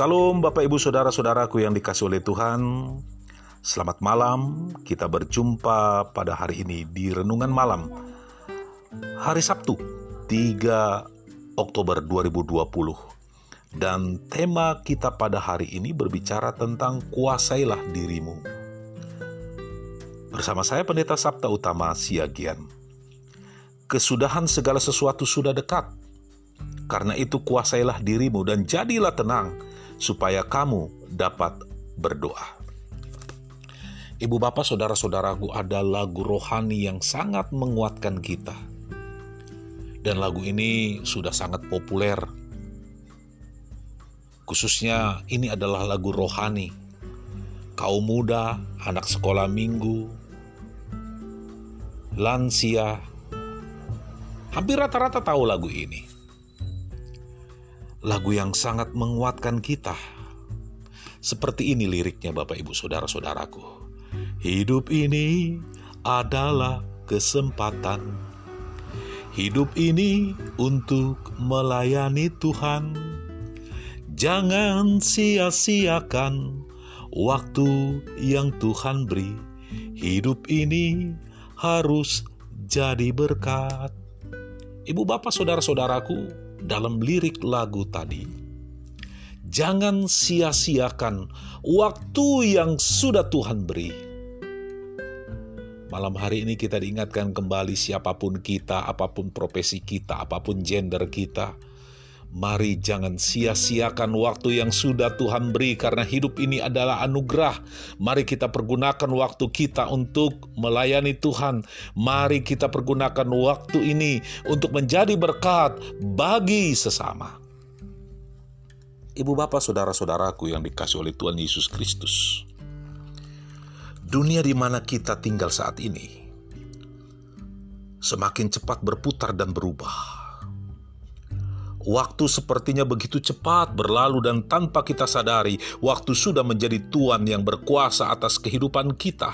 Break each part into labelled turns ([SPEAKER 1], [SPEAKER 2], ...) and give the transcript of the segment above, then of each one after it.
[SPEAKER 1] Salam Bapak Ibu Saudara-saudaraku yang dikasih oleh Tuhan. Selamat malam, kita berjumpa pada hari ini di Renungan Malam. Hari Sabtu, 3 Oktober 2020 Dan tema kita pada hari ini berbicara tentang kuasailah dirimu. Bersama saya Pendeta Sabta Utama Siagian Kesudahan segala sesuatu sudah dekat. Karena itu kuasailah dirimu dan jadilah tenang supaya kamu dapat berdoa. Ibu bapak saudara-saudaraku ada lagu rohani yang sangat menguatkan kita. Dan lagu ini sudah sangat populer. Khususnya ini adalah lagu rohani. Kaum muda, anak sekolah minggu, lansia, hampir rata-rata tahu lagu ini lagu yang sangat menguatkan kita. Seperti ini liriknya Bapak Ibu Saudara-saudaraku. Hidup ini adalah kesempatan. Hidup ini untuk melayani Tuhan. Jangan sia-siakan waktu yang Tuhan beri. Hidup ini harus jadi berkat. Ibu bapak saudara-saudaraku, dalam lirik lagu tadi, jangan sia-siakan waktu yang sudah Tuhan beri. Malam hari ini kita diingatkan kembali siapa pun kita, apa pun profesi kita, apa pun gender kita, Mari jangan sia-siakan waktu yang sudah Tuhan beri karena hidup ini adalah anugerah. Mari kita pergunakan waktu kita untuk melayani Tuhan. Mari kita pergunakan waktu ini untuk menjadi berkat bagi sesama. Ibu bapak saudara-saudaraku yang dikasih oleh Tuhan Yesus Kristus. Dunia di mana kita tinggal saat ini semakin cepat berputar dan berubah Waktu sepertinya begitu cepat berlalu dan tanpa kita sadari, waktu sudah menjadi tuan yang berkuasa atas kehidupan kita.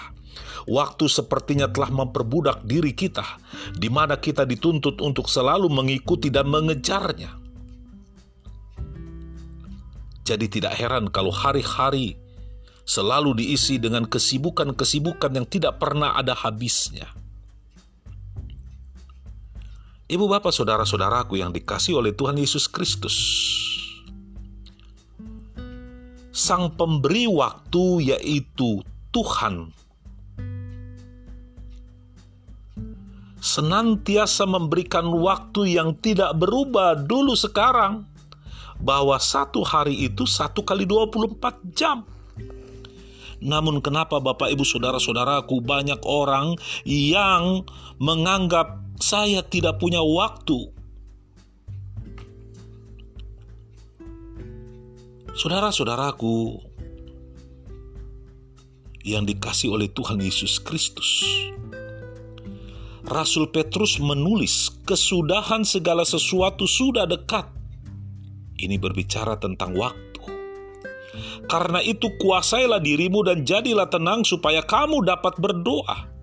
[SPEAKER 1] Waktu sepertinya telah memperbudak diri kita, di mana kita dituntut untuk selalu mengikuti dan mengejarnya. Jadi tidak heran kalau hari-hari selalu diisi dengan kesibukan-kesibukan yang tidak pernah ada habisnya. Ibu bapak saudara-saudaraku yang dikasih oleh Tuhan Yesus Kristus. Sang pemberi waktu yaitu Tuhan senantiasa memberikan waktu yang tidak berubah dulu sekarang bahwa satu hari itu satu kali 24 jam. Namun kenapa Bapak Ibu Saudara-saudaraku banyak orang yang menganggap saya tidak punya waktu. Saudara-saudaraku yang dikasih oleh Tuhan Yesus Kristus. Rasul Petrus menulis, "Kesudahan segala sesuatu sudah dekat." Ini berbicara tentang waktu. Karena itu, kuasailah dirimu dan jadilah tenang, supaya kamu dapat berdoa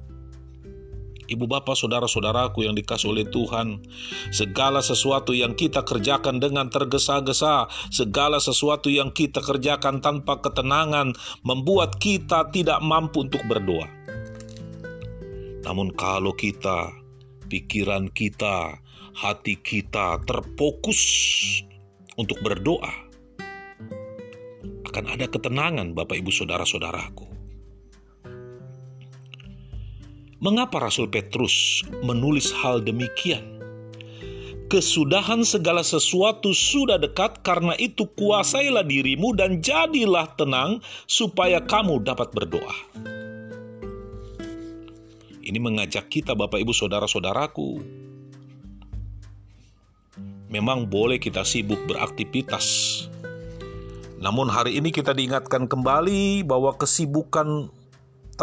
[SPEAKER 1] ibu bapak, saudara-saudaraku yang dikasih oleh Tuhan. Segala sesuatu yang kita kerjakan dengan tergesa-gesa, segala sesuatu yang kita kerjakan tanpa ketenangan, membuat kita tidak mampu untuk berdoa. Namun kalau kita, pikiran kita, hati kita terfokus untuk berdoa, akan ada ketenangan Bapak Ibu Saudara-saudaraku. Mengapa Rasul Petrus menulis hal demikian? Kesudahan segala sesuatu sudah dekat, karena itu kuasailah dirimu dan jadilah tenang, supaya kamu dapat berdoa. Ini mengajak kita, Bapak, Ibu, saudara-saudaraku. Memang boleh kita sibuk beraktivitas, namun hari ini kita diingatkan kembali bahwa kesibukan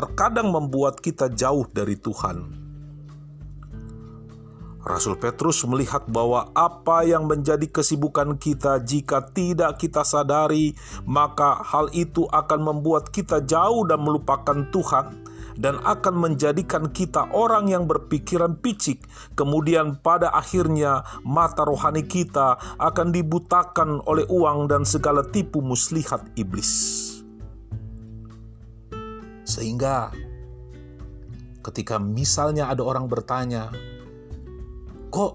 [SPEAKER 1] terkadang membuat kita jauh dari Tuhan. Rasul Petrus melihat bahwa apa yang menjadi kesibukan kita, jika tidak kita sadari, maka hal itu akan membuat kita jauh dan melupakan Tuhan, dan akan menjadikan kita orang yang berpikiran picik. Kemudian, pada akhirnya, mata rohani kita akan dibutakan oleh uang dan segala tipu muslihat iblis. Sehingga, ketika misalnya ada orang bertanya, "Kok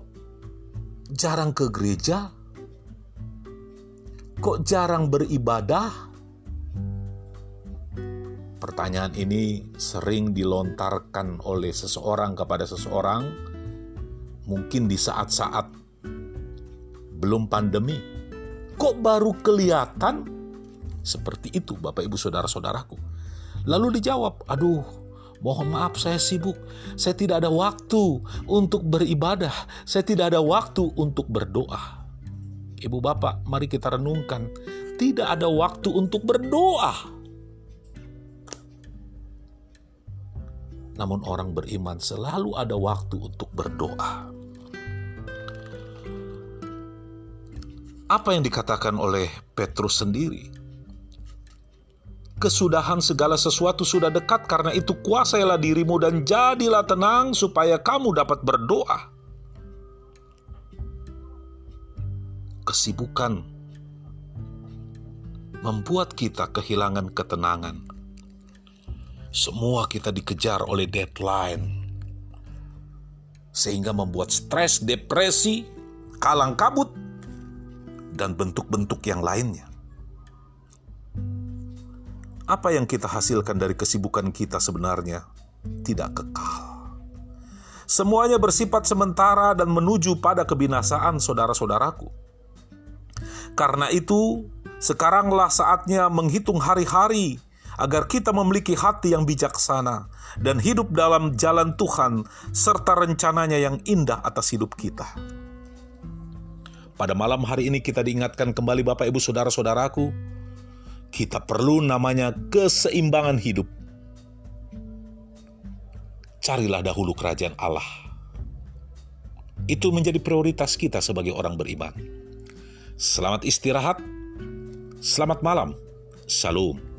[SPEAKER 1] jarang ke gereja? Kok jarang beribadah?" Pertanyaan ini sering dilontarkan oleh seseorang kepada seseorang, mungkin di saat-saat belum pandemi. Kok baru kelihatan? Seperti itu, Bapak, Ibu, saudara-saudaraku. Lalu dijawab, "Aduh, mohon maaf, saya sibuk. Saya tidak ada waktu untuk beribadah. Saya tidak ada waktu untuk berdoa." Ibu, bapak, mari kita renungkan, tidak ada waktu untuk berdoa namun orang beriman selalu ada waktu untuk berdoa. Apa yang dikatakan oleh Petrus sendiri? Kesudahan segala sesuatu sudah dekat, karena itu kuasailah dirimu dan jadilah tenang, supaya kamu dapat berdoa. Kesibukan membuat kita kehilangan ketenangan semua kita dikejar oleh deadline. Sehingga membuat stres, depresi, kalang kabut, dan bentuk-bentuk yang lainnya. Apa yang kita hasilkan dari kesibukan kita sebenarnya tidak kekal. Semuanya bersifat sementara dan menuju pada kebinasaan saudara-saudaraku. Karena itu, sekaranglah saatnya menghitung hari-hari agar kita memiliki hati yang bijaksana dan hidup dalam jalan Tuhan serta rencananya yang indah atas hidup kita. Pada malam hari ini kita diingatkan kembali Bapak Ibu Saudara-saudaraku, kita perlu namanya keseimbangan hidup. Carilah dahulu kerajaan Allah. Itu menjadi prioritas kita sebagai orang beriman. Selamat istirahat. Selamat malam. Salam.